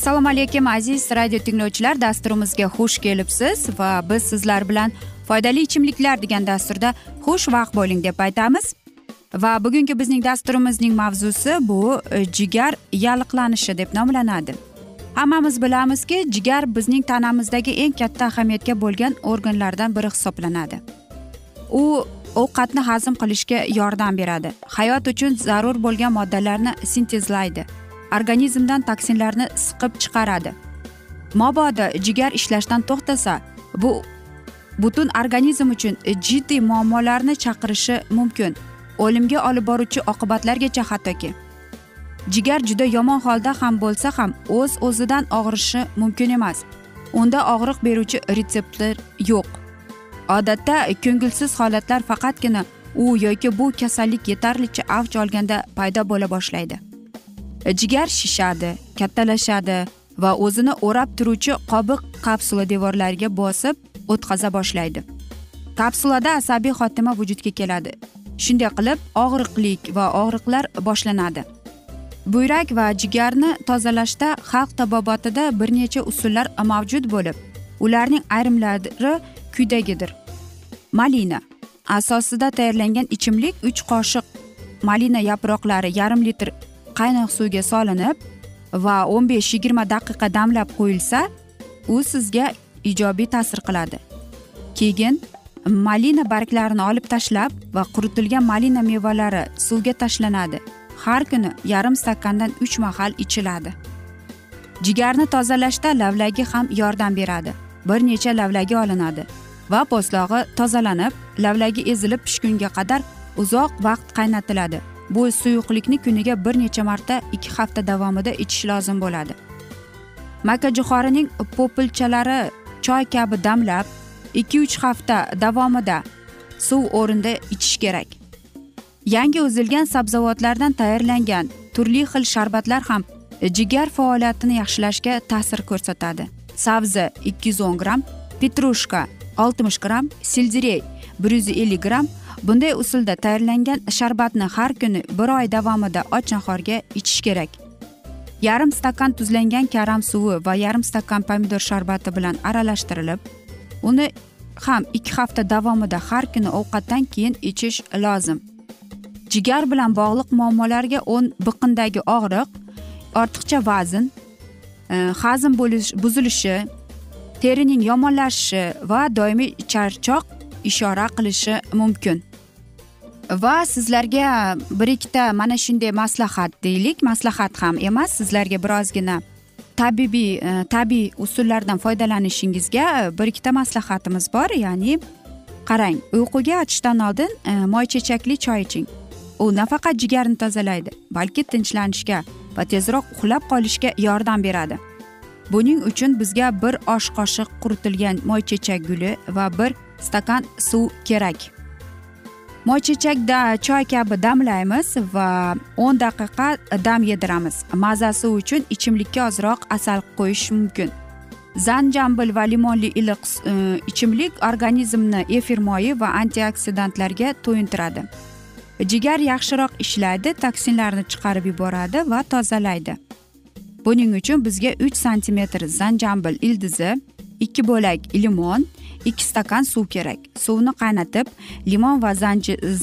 assalomu alaykum aziz radio tinglovchilar. Dasturimizga xush kelibsiz va biz sizlar bilan foydali ichimliklar degan dasturda xush vaqt bo'ling deb aytamiz. Va bugungi bizning dasturimizning mavzusi bu e, jigar yalliqlanishi deb nomlanadi. Hammamiz bilamizki jigar bizning tanamizdagi eng katta ahamiyatga bo'lgan organlardan biri hisoblanadi. U ovqatni hazm qilishga yordam beradi. Hayot uchun zarur bo'lgan moddalarni sintezlaydi. Organizmdan toksinlarni siqib chiqaradi. Mabodo jigar ishlashdan to'xtasa bu butun organizm uchun jiddiy muammolarni chaqirishi mumkin. O'limga olib boruvchi oqibatlargacha hattoki. Jigar juda yomon holda ham bo'lsa ham o'z o'zidan og'rishi mumkin emas. Unda og'riq beruvchi retseptlar yo'q. Odatda ko'ngilsiz holatlar faqatgina u yoki bu kasallik yetarlicha avj olganda paydo bo'la boshlaydi. Jigar shishadi kattalashadi va o'zini o'rab turuvchi qobiq kapsula devorlariga bosib o'tqaza boshlaydi. Kapsulada asabiy xotima vujudga keladi. Shunday qilib og'riqlik va og'riqlar boshlanadi. Buyrak va jigarni tozalashda xalq tabobatida bir necha usullar mavjud bo'lib ularning ayrimlari quyidagidir malina. Asosida tayyorlangan ichimlik uch qoshiq malina yaproqlari yarim litr qaynoq suvga solinib va o'n besh yigirma daqiqa damlab qo'yilsa u sizga ijobiy ta'sir qiladi. Keyin malina barglarini olib tashlab va quritilgan malina mevalari suvga tashlanadi. Har kuni yarim stakandan uch mahal ichiladi. Jigarni tozalashda lavlagi ham yordam beradi. Bir necha lavlagi olinadi. Va po'stlog'i tozalanib lavlagi ezilib pishgunga qadar uzoq vaqt qaynatiladi. Bu suyuqlikni kuniga bir necha marta ikki hafta davomida ichish lozim bo'ladi. Makkajo'xorining po'pilchalari choy kabi damlab ikki uch hafta davomida suv o'rnida ichish kerak. Yangi uzilgan sabzavotlardan tayyorlangan turli xil sharbatlar ham jigar faoliyatini yaxshilashga ta'sir ko'rsatadi. Sabzi ikki yuz o'n gramm petrushka oltmish gramm selderey bir yuz ellik gramm bunday usulda tayyorlangan sharbatni har kuni bir oy davomida och nahorga ichish kerak. Yarim stakan tuzlangan karam suvi va yarim stakan pomidor sharbati bilan aralashtirilib uni ham ikki hafta davomida har kuni ovqatdan keyin ichish lozim. Jigar bilan bog'liq muammolarga o'n biqindagi og'riq ortiqcha vazn e, hazm bo'lish buzilishi terining yomonlashishi va doimiy charchoq ishora qilishi mumkin. Va sizlarga bir ikkita mana shunday maslahat deylik. Maslahat ham emas sizlarga birozgina tabibiy e, tabiiy usullardan foydalanishingizga e, bir ikkita maslahatimiz bor. Ya'ni qarang uyquga yotishdan oldin e, moychechakli choy iching. U nafaqat jigarni tozalaydi balki tinchlanishga va tezroq uxlab qolishga yordam beradi. Buning uchun bizga bir osh qoshiq quritilgan moychechak guli va bir stakan suv kerak. Moychechakda choy kabi damlaymiz va o'n daqiqa dam yediramiz. Mazasi uchun ichimlikka ozroq asal qo'yish mumkin. Zanjambil va limonli iliq e, ichimlik organizmni efir moyi va antioksidantlarga to'yintiradi. Jigar yaxshiroq ishlaydi toksinlarni chiqarib yuboradi va tozalaydi. Buning uchun bizga uch santimetr zanjambil ildizi ikki bo'lak limon ikki stakan suv kerak. Suvni qaynatib limon va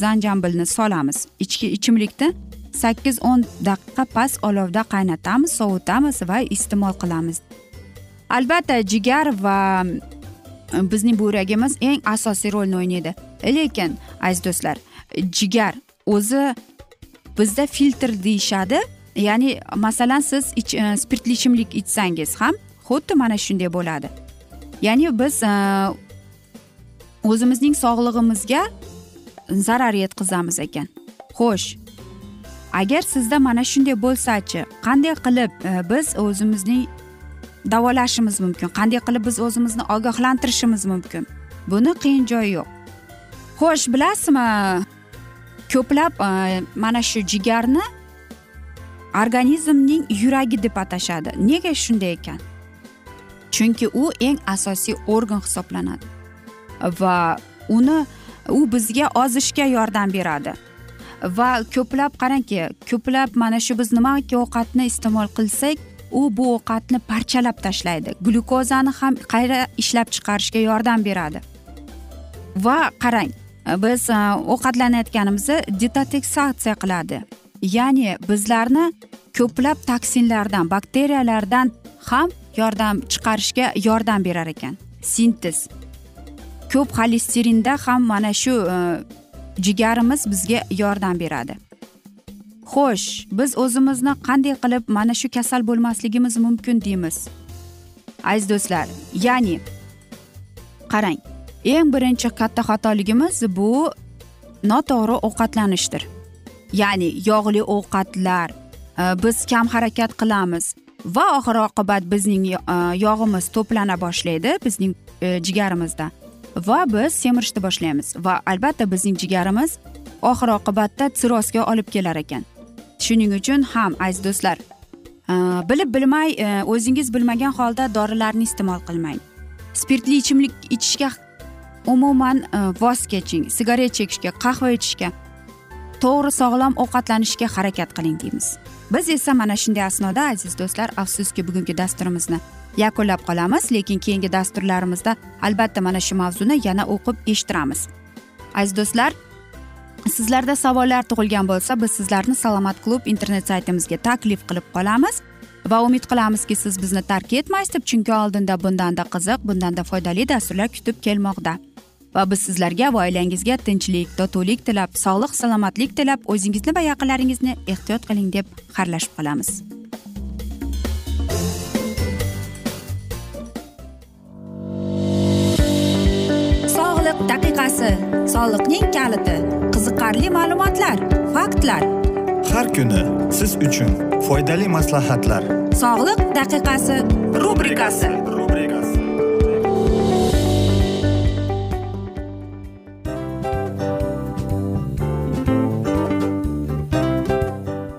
zanjambilni solamiz. Ichki ichimlikni sakkiz o'n daqiqa past olovda qaynatamiz sovutamiz va iste'mol qilamiz. Albatta jigar va e, bizning buyragimiz eng asosiy rolni o'ynaydi. Lekin aziz do'stlar jigar o'zi bizda filtr deyishadi. Ya'ni masalan siz ich, e, spirtli ichimlik ichsangiz ham xuddi mana shunday bo'ladi. Ya'ni biz e, o'zimizning sog'lig'imizga zarar yetkazamiz ekan. Xo'sh agar sizda mana shunday bo'lsachi qanday qilib e, biz o'zimizning davolashimiz mumkin? Qanday qilib biz o'zimizni ogohlantirishimiz mumkin? Buni qiyin joyi yo'q. Xo'sh bilasizmi ko'plab e, mana shu jigarni organizmning yuragi deb atashadi. Nega shunday ekan? Chunki u eng asosiy organ hisoblanadi va uni u bizga ozishga yordam beradi. Va ko'plab qarangki ko'plab mana shu biz nimaki ovqatni iste'mol qilsak u bu ovqatni parchalab tashlaydi. Glyukozani ham qayta ishlab chiqarishga yordam beradi. Va qarang biz e, ovqatlanayotganimizda detoteksatsiya qiladi. Ya'ni bizlarni ko'plab toksinlardan bakteriyalardan ham yordam chiqarishga yordam berar ekan. Sintez ko'p xolesterinda ham mana shu e, jigarimiz bizga yordam beradi. Xo'sh biz o'zimizni qanday qilib mana shu kasal bo'lmasligimiz mumkin deymiz? Aziz do'stlar ya'ni qarang eng birinchi katta xatoligimiz bu noto'g'ri ovqatlanishdir. Ya'ni yog'li ovqatlar e, biz kam harakat qilamiz va oxir oqibat bizning e, yog'imiz to'plana boshlaydi bizning e, jigarimizda va biz semirishni boshlaymiz va albatta bizning jigarimiz oxir oqibatda sirrozga olib kelar ekan. Shuning uchun ham aziz do'stlar bilib bilmay o'zingiz bilmagan holda dorilarni iste'mol qilmang. Spirtli ichimlik ichishga umuman voz keching sigaret chekishga qahva ichishga to'g'ri sog'lom ovqatlanishga harakat qiling deymiz. Biz esa mana shunday asnoda aziz do'stlar afsuski bugungi dasturimizni yakunlab qolamiz lekin keyingi dasturlarimizda albatta mana shu mavzuni yana o'qib eshittiramiz. Aziz do'stlar sizlarda savollar tug'ilgan bo'lsa biz sizlarni salomat klub internet saytimizga taklif qilib qolamiz va umid qilamizki siz bizni tark etmaysiz deb chunki oldinda bundanda qiziq bundanda foydali dasturlar kutib kelmoqda. Va biz sizlarga va oilangizga tinchlik totuvlik tilab sog'lik salomatlik tilab o'zingizni va yaqinlaringizni ehtiyot qiling deb xayrlashib qolamiz. Daqiqasi soliqning kaliti qiziqarli ma'lumotlar faktlar. Har kuni siz uchun foydali maslahatlar. Sog'liq daqiqasi rubrikasi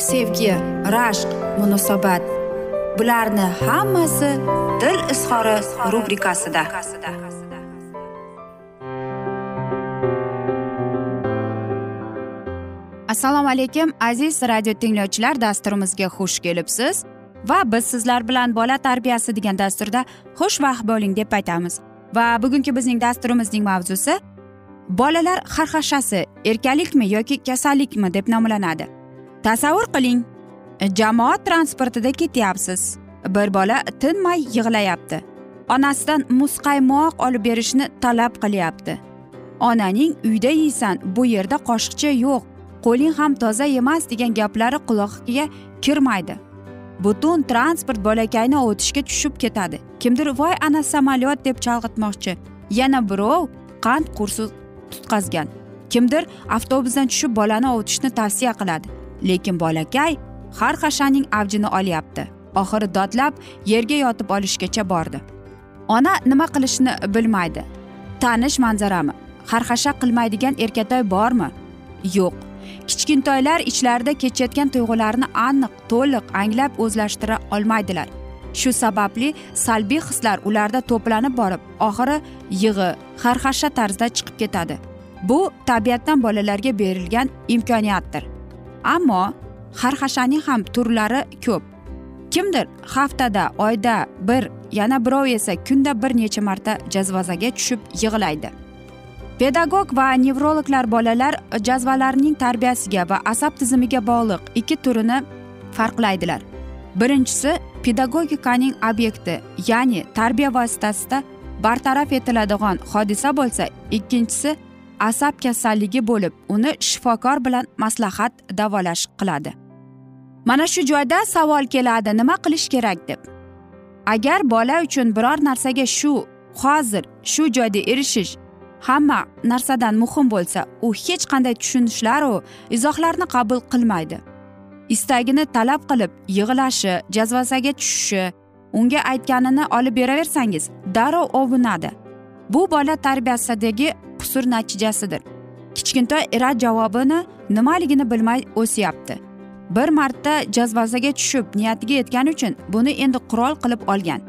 sevgi rashq munosabat. Bularni hammasi dil izhori rubrikasida. Assalomu alaykum aziz radio tinglovchilar dasturimizga xush kelibsiz. Va biz sizlar bilan bola tarbiyasi degan dasturda xushvaqt bo'ling deb aytamiz. Va bugungi bizning dasturimizning mavzusi bolalar xarxashasi erkalikmi yoki kasallikmi deb nomlanadi. Tasavvur qiling. Jamoat transportida ketyapsiz. Bir bola tinmay yig'layapti. Onasidan muzqaymoq olib berishni talab qilyapti. Onaning uyda yeysan bu yerda qoshiqcha yo'q qo'ling ham toza emas degan gaplari quloqiga kirmaydi. Butun transport bolakayni o'tishga tushib ketadi. Kimdir voy ana samolyot deb chalg'itmoqchi. Yana birov qand qursi tutqazgan. Kimdir avtobusdan tushib bolani ovutishni tavsiya qiladi. Lekin bolakay har hashaning avjini olyapti. Oxiri dodlab yerga yotib olishgacha bordi. Ona nima qilishni bilmaydi. Tanish manzarami? Xarxasha qilmaydigan erkatoy bormi? Yo'q. Kichkintoylar ichlarida kechayotgan tuyg'ularni aniq to'liq anglab o'zlashtira olmaydilar. Shu sababli salbiy hislar ularda to'planib borib oxiri yig'i xarxasha tarzda chiqib ketadi. Bu tabiatdan bolalarga berilgan imkoniyatdir. Ammo xarxashaning ham turlari ko'p. Kimdir haftada oyda bir yana birov esa kunda bir necha marta jazvazaga tushib yig'laydi. Pedagog va nevrologlar bolalar jazvalarning tarbiyasiga va asab tizimiga bog'liq ikki turini farqlaydilar. Birinchisi pedagogikaning obyekti ya'ni tarbiya vositasida bartaraf etiladigan hodisa bo'lsa ikkinchisi asab kasalligi bo'lib uni shifokor bilan maslahat davolash qiladi. Mana shu joyda savol keladi nima qilish kerak deb. Agar bola uchun biror narsaga shu hozir shu joyda erishish hamma narsadan muhim bo'lsa u hech qanday tushuntishlaru izohlarni qabul qilmaydi. Istagini talab qilib yig'lashi jazvasaga tushishi unga aytganini olib beraversangiz darrov ovunadi. Bu bola tarbiyasidagi qusur natijasidir. Kichkintoy rad javobini nimaligini bilmay o'syapti. Bir marta jazvazaga tushib niyatiga yetgani uchun buni endi qurol qilib olgan.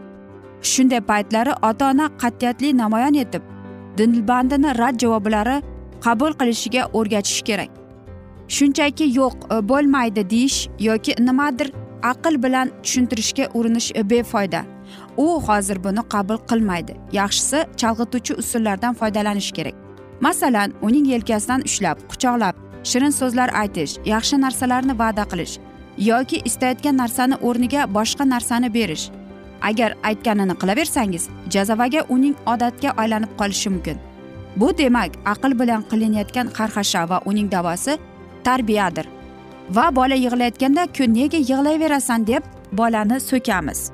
Shunday paytlari ota ona qat'iyatli namoyon etib dilbandini rad javoblari qabul qilishiga o'rgatish kerak. Shunchaki yo'q e, bo'lmaydi deyish yoki nimadir aql bilan tushuntirishga urinish befoyda. U hozir buni qabul qilmaydi. Yaxshisi chalg'ituvchi usullardan foydalanish kerak. Masalan uning yelkasidan ushlab quchoqlab shirin so'zlar aytish yaxshi narsalarni va'da qilish yoki istayotgan narsani o'rniga boshqa narsani berish. Agar aytganini qilaversangiz jazavaga uning odatga aylanib qolishi mumkin. Bu demak aql bilan qilinayotgan xarxasha va uning davosi tarbiyadir. Va bola yig'layotganda ku nega yig'layverasan? deb bolani so'kamiz.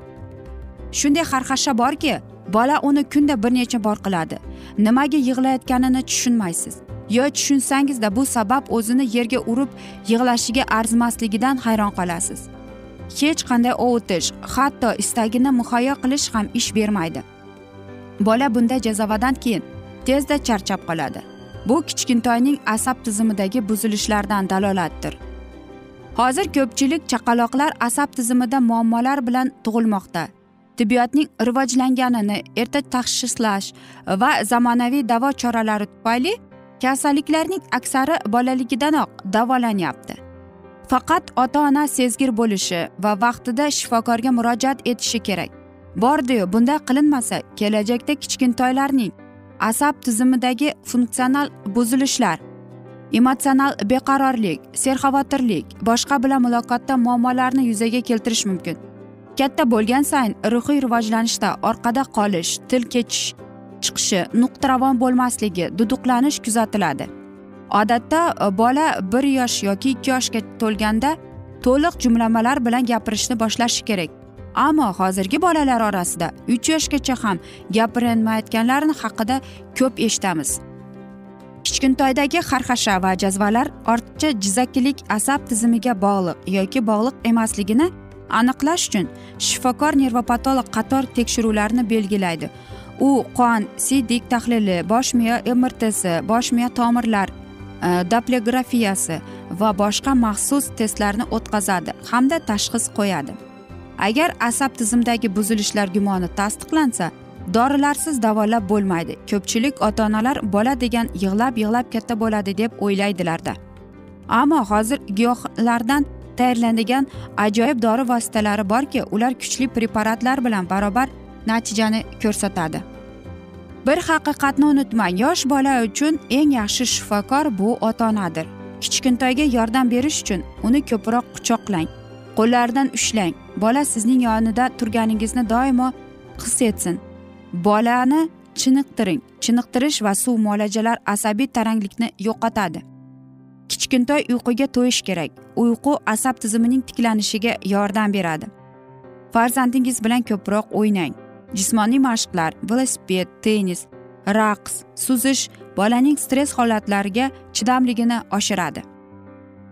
Shunday xarxasha borki bola uni kunda bir necha bor qiladi. Nimaga yig'layotganini tushunmaysiz. Yo tushunsangizda bu sabab o'zini yerga urib yig'lashiga arzimasligidan hayron qolasiz. Hech qanday ovutish hatto istagini muhayyo qilish ham ish bermaydi. Bola bunday jazavadan keyin tezda charchab qoladi. Bu kichkintoyning asab tizimidagi buzilishlardan dalolatdir. Hozir ko'pchilik chaqaloqlar asab tizimida muammolar bilan tug'ilmoqda. Tibbiyotning rivojlanganini erta tashxislash va zamonaviy davo choralari tufayli kasalliklarning aksari bolaligidanoq davolanyapti. Faqat ota ona sezgir bo'lishi va vaqtida shifokorga murojaat etishi kerak. Bordiyu bunday qilinmasa kelajakda kichkintoylarning asab tizimidagi funksional buzilishlar emotsional beqarorlik serxavotirlik boshqa bilan muloqotda muammolarni yuzaga keltirishi mumkin. Katta bo'lgan sayin ruhiy rivojlanishda orqada qolish til kechish chiqishi nuqtaravon bo'lmasligi duduqlanish kuzatiladi. Odatda e, bola bir yosh yoki ikki yoshga to'lganda to'liq jumlamalar bilan gapirishni boshlashi kerak. Ammo hozirgi bolalar orasida uch yoshgacha ham gapirolmayotganlarni haqida ko'p eshitamiz. Kichkintoydagi xarxasha va jazvalar ortiqcha jizzakilik asab tizimiga bog'liq yoki bog'liq emasligini aniqlash uchun shifokor nervopatolog qator tekshiruvlarni belgilaydi. U qon siydik tahlili bosh miya mrtsi bosh miya tomirlar e, doplegrafiyasi va boshqa maxsus testlarni o'tkazadi hamda tashxis qo'yadi. Agar asab tizimidagi buzilishlar gumoni tasdiqlansa dorilarsiz davolab bo'lmaydi. Ko'pchilik ota onalar bola degan yig'lab yig'lab katta bo'ladi deb o'ylaydilarda. Ammo hozir giyohlardan tayyorlanadigan ajoyib dori vositalari borki ular kuchli preparatlar bilan barobar natijani ko'rsatadi. Bir haqiqatni unutmang yosh bola uchun eng yaxshi shifokor bu ota onadir kichkintoyga yordam berish uchun uni ko'proq quchoqlang qo'llaridan ushlang. Bola sizning yonida turganingizni doimo his etsin. Bolani chiniqtiring. Chiniqtirish va suv muolajalar asabiy taranglikni yo'qotadi. Kichkintoy uyquga to'yish kerak. Uyqu asab tizimining tiklanishiga yordam beradi. Farzandingiz bilan ko'proq o'ynang. Jismoniy mashqlar velosiped tennis raqs suzish bolaning stress holatlariga chidamligini oshiradi.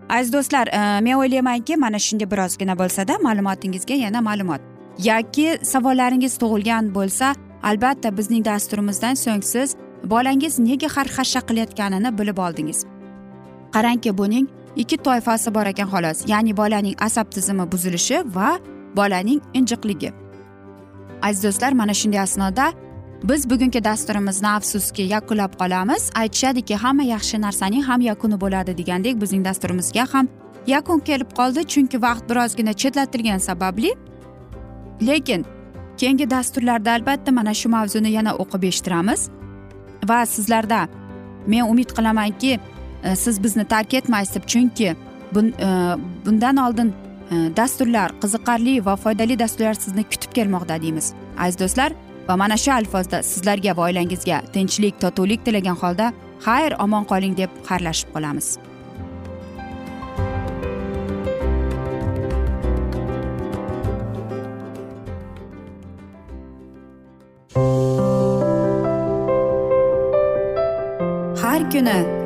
Aziz do'stlar e, men o'ylaymanki mana shunday birozgina bo'lsada ma'lumotingizga yana ma'lumot. Yoki savollaringiz tug'ilgan bo'lsa albatta bizning dasturimizdan so'ng siz bolangiz nega xarxasha qilayotganini bilib oldingiz. Qarangki buning ikki toifasi bor ekan xolos. Ya'ni bolaning asab tizimi buzilishi va bolaning injiqligi. Aziz do'stlar mana shunday asnoda biz bugungi dasturimizni afsuski yakunlab qolamiz. Aytishadiki hamma yaxshi narsaning ham yakuni bo'ladi degandek bizning dasturimizga ham yakun kelib qoldi. Chunki vaqt birozgina chetlatilgani sababli lekin keyingi dasturlarda albatta mana shu mavzuni yana o'qib eshittiramiz. Va sizlarda men umid qilamanki Э, siz bizni tark etmaysiz deb chunki bun, e, bundan oldin e, dasturlar qiziqarli va foydali dasturlar sizni kutib kelmoqda deymiz. Aziz do'stlar va mana shu alfozda sizlarga va oilangizga tinchlik totuvlik tilagan holda xayr omon qoling deb xayrlashib qolamiz. Har kuni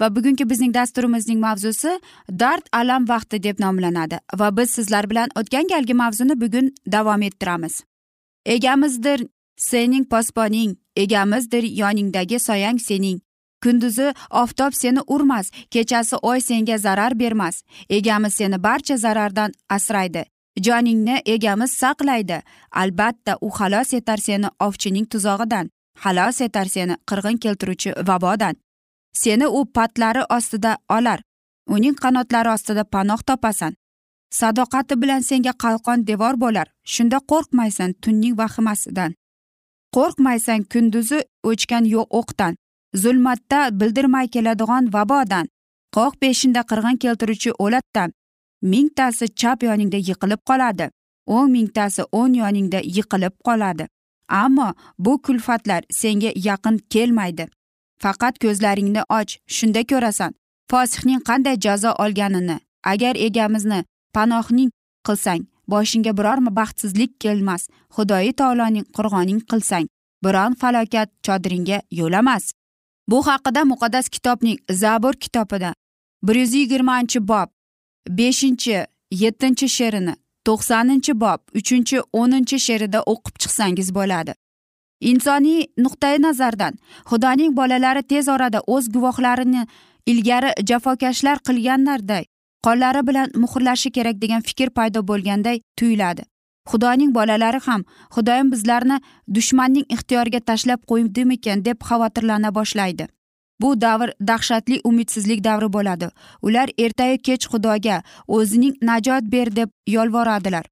Va bugungi bizning dasturimizning mavzusi dard alam vaqti deb nomlanadi va biz sizlar bilan o'tgan galgi mavzuni bugun davom ettiramiz. Egamizdir sening posponing egamizdir yoningdagi soyang sening. Kunduzi oftob seni urmas kechasi oy senga zarar bermas. Egamiz seni barcha zarardan asraydi. Joningni egamiz saqlaydi. Albatta u xalos etar seni ovchining tuzog'idan xalos etar seni qirg'in keltiruvchi vabodan. Seni u patlari ostida olar. Uning qanotlari ostida panoh topasan. Sadoqati bilan senga qalqon devor bo'lar. Shunda qo'rqmaysan tunning vahimasidan. Qo'rqmaysan kunduzi o'chgan yo'q o'qdan. Zulmatda bildirmay keladigan vabodan. Qoq peshinda qirg'in keltiruvchi o'latdan. Mingtasi chap yoningda yiqilib qoladi. O'n mingtasi o'ng yoningda yiqilib qoladi. Ammo bu kulfatlar senga yaqin kelmaydi. Faqat ko'zlaringni och shunda ko'rasan. Fosihning qanday jazo olganini agar egamizni panohning qilsang boshingga biror baxtsizlik kelmas xudoyi taoloning qurg'oning qilsang biron falokat chodiringga yo'lamas. Bu haqida muqaddas kitobning zabur kitobida bir yuz yigirmanchi bob beshinchi yettinchi she'rini to'qsoninchi bob uchinchi o'ninchi she'rida o'qib chiqsangiz bo'ladi. Insoniy nuqtai nazardan xudoning bolalari tez orada o'z guvohlarini ilgari jafokashlar qilganlarday qonlari bilan muhrlashi kerak degan fikr paydo bo'lganday tuyuladi. Xudoning bolalari ham xudoyim bizlarni dushmanning ixtiyoriga tashlab qo'ydimikin deb xavotirlana boshlaydi. Bu davr dahshatli umidsizlik davri bo'ladi. Ular ertayu kech xudoga o'zining najot ber deb yolvoradilar.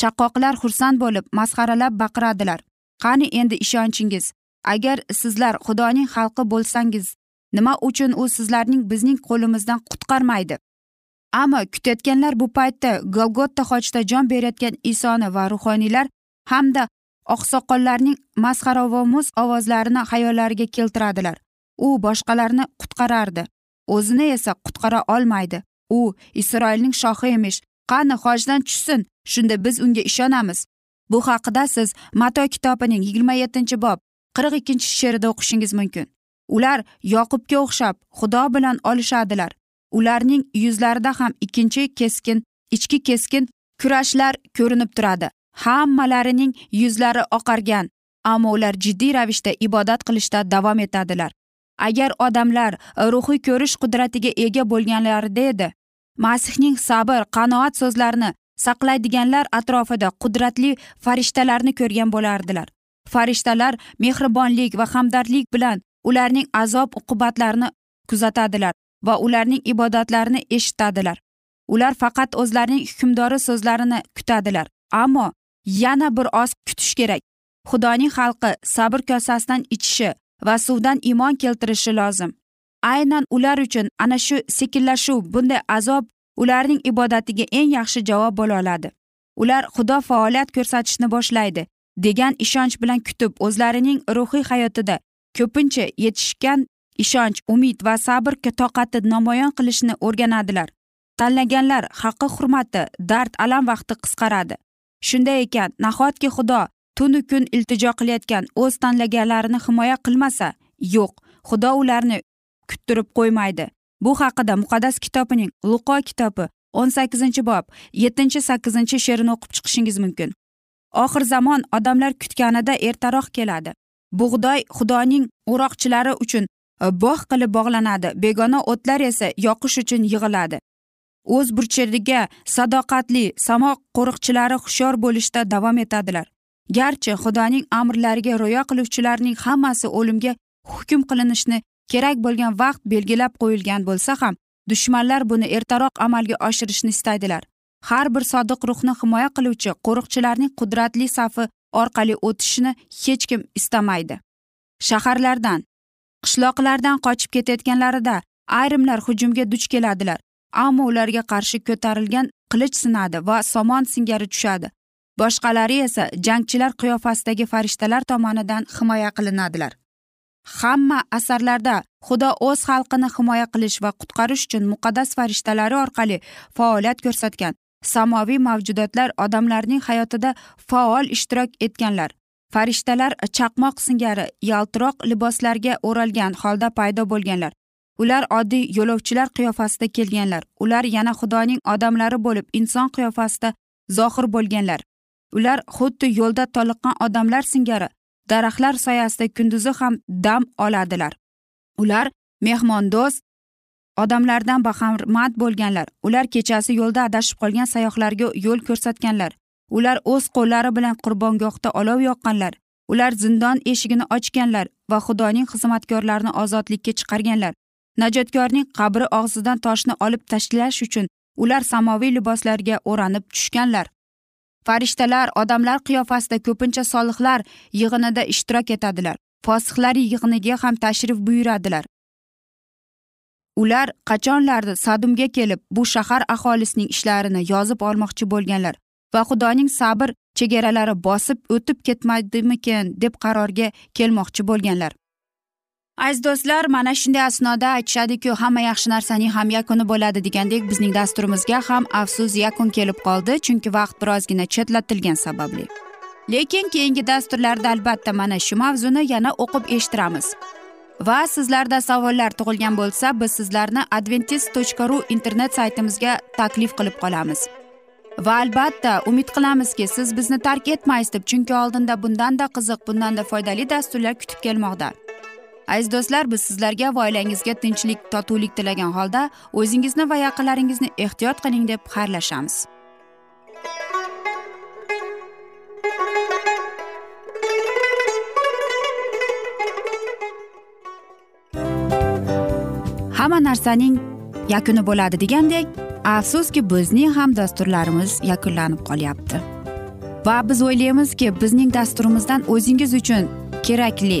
Shaqqoqlar xursand bo'lib masxaralab baqiradilar. Qani endi ishonchingiz? Agar sizlar xudoning xalqi bo'lsangiz nima uchun u sizlarning bizning qo'limizdan qutqarmaydi? Ammo kutayotganlar bu paytda golgotta xochda jon berayotgan isoni va ruhoniylar hamda oqsoqollarning masxaravomuz ovozlarini xayollariga keltiradilar. U boshqalarni qutqarardi. O'zini esa qutqara olmaydi. U isroilning shohi emish. Qani hojdan tushsin. Shunda biz unga ishonamiz. Bu haqida siz mato kitobining yigirma yettinchi bob qirq ikkinchi she'rida o'qishingiz mumkin. Ular yoqubga o'xshab xudo bilan olishadilar. Ularning yuzlarida ham ikkinchi keskin ichki keskin kurashlar ko'rinib turadi. Hammalarining yuzlari oqargan ammo ular jiddiy ravishda ibodat qilishda davom etadilar. Agar odamlar ruhiy ko'rish qudratiga ega bo'lganlarida edi masihning sabr qanoat so'zlarini saqlaydiganlar atrofida qudratli farishtalarni ko'rgan bo'lardilar. Farishtalar mehribonlik va hamdardlik bilan ularning azob uqubatlarini kuzatadilar va ularning ibodatlarini eshitadilar. Ular faqat o'zlarining hukmdori so'zlarini kutadilar ammo yana bir oz kutish kerak. Xudoning xalqi sabr kosasidan ichishi va suvdan iymon keltirishi lozim. Aynan ular uchun ana shu sekinlashuv bunday azob ularning ibodatiga eng yaxshi javob bo'la oladi. Ular xudo faoliyat ko'rsatishni boshlaydi degan ishonch bilan kutib o'zlarining ruhiy hayotida ko'pincha yetishgan ishonch umid va sabr toqati namoyon qilishni o'rganadilar. Tanlaganlar haqqi hurmati dard alam vaqti qisqaradi. Shunday ekan nahotki xudo tunu kun iltijo qilayotgan o'z tanlaganlarini himoya qilmasa yo'q xudo ularni kuttirib qo'ymaydi. Bu haqida muqaddas kitobining luqo kitobi o'n sakkizinchi bob yettinchi sakkizinchi she'rini o'qib chiqishingiz mumkin. Oxir zamon odamlar kutganida ertaroq keladi. Bug'doy xudoning o'roqchilari uchun e, bog' qilib bog'lanadi. Begona o'tlar esa yoqish uchun yig'iladi. O'z burchiga sadoqatli samo qo'riqchilari hushyor bo'lishda davom etadilar. Garchi xudoning amrlariga rioya qiluvchilarning hammasi o'limga hukm qilinishni kerak bo'lgan vaqt belgilab qo'yilgan bo'lsa ham dushmanlar buni ertaroq amalga oshirishni istaydilar. Har bir sodiq ruhni himoya qiluvchi qo'riqchilarning qudratli safi orqali o'tishni hech kim istamaydi. Shaharlardan qishloqlardan qochib ketayotganlarida ayrimlar hujumga duch keladilar ammo ularga qarshi ko'tarilgan qilich sinadi va somon singari tushadi. Boshqalari esa jangchilar qiyofasidagi farishtalar tomonidan himoya qilinadilar. Hamma asarlarda xudo o'z xalqini himoya qilish va qutqarish uchun muqaddas farishtalari orqali faoliyat ko'rsatgan samoviy mavjudotlar odamlarning hayotida faol ishtirok etganlar. Farishtalar chaqmoq singari yaltiroq liboslarga o'ralgan holda paydo bo'lganlar. Ular oddiy yo'lovchilar qiyofasida kelganlar. Ular yana xudoning odamlari bo'lib inson qiyofasida zohir bo'lganlar. Ular xuddi yo'lda toliqqan odamlar singari daraxtlar soyasida kunduzi ham dam oladilar. Ular mehmondo'st odamlardan bahramand bo'lganlar. Ular kechasi yo'lda adashib qolgan sayyohlarga yo'l ko'rsatganlar. Ular o'z qo'llari bilan qurbongohda olov yoqqanlar. Ular zindon eshigini ochganlar va xudoning xizmatkorlarini ozodlikka chiqarganlar. Najotkorning qabri og'zidan toshni olib tashlash uchun ular samoviy liboslarga o'ranib tushganlar. Farishtalar odamlar qiyofasida ko'pincha solihlar yig'inida ishtirok etadilar. Fosihlar yig'iniga ham tashrif buyuradilar. Ular qachonlardir sadumga kelib bu shahar aholisining ishlarini yozib olmoqchi bo'lganlar va xudoning sabr chegaralari bosib o'tib ketmadimikin deb qarorga kelmoqchi bo'lganlar. Aziz do'stlar mana shunday asnoda aytishadiku hamma yaxshi narsaning ham yakuni bo'ladi degandek bizning dasturimizga ham afsus yakun kelib qoldi chunki vaqt birozgina chetlatilgani sababli. Lekin keyingi dasturlarda albatta mana shu mavzuni yana o'qib eshittiramiz. Va sizlarda savollar tug'ilgan bo'lsa biz sizlarni adventis tochka ru internet saytimizga taklif qilib qolamiz. Va albatta umid qilamizki siz bizni tark etmaysiz deb chunki oldinda bundanda qiziq bundanda foydali dasturlar kutib kelmoqda. Aziz do'stlar biz sizlarga va oilangizga tinchlik totuvlik tilagan holda o'zingizni va yaqinlaringizni ehtiyot qiling deb xayrlashamiz. Hamma narsaning yakuni bo'ladi degandek afsuski bizning ham dasturlarimiz yakunlanib qolyapti. Va biz o'ylaymizki bizning dasturimizdan o'zingiz uchun kerakli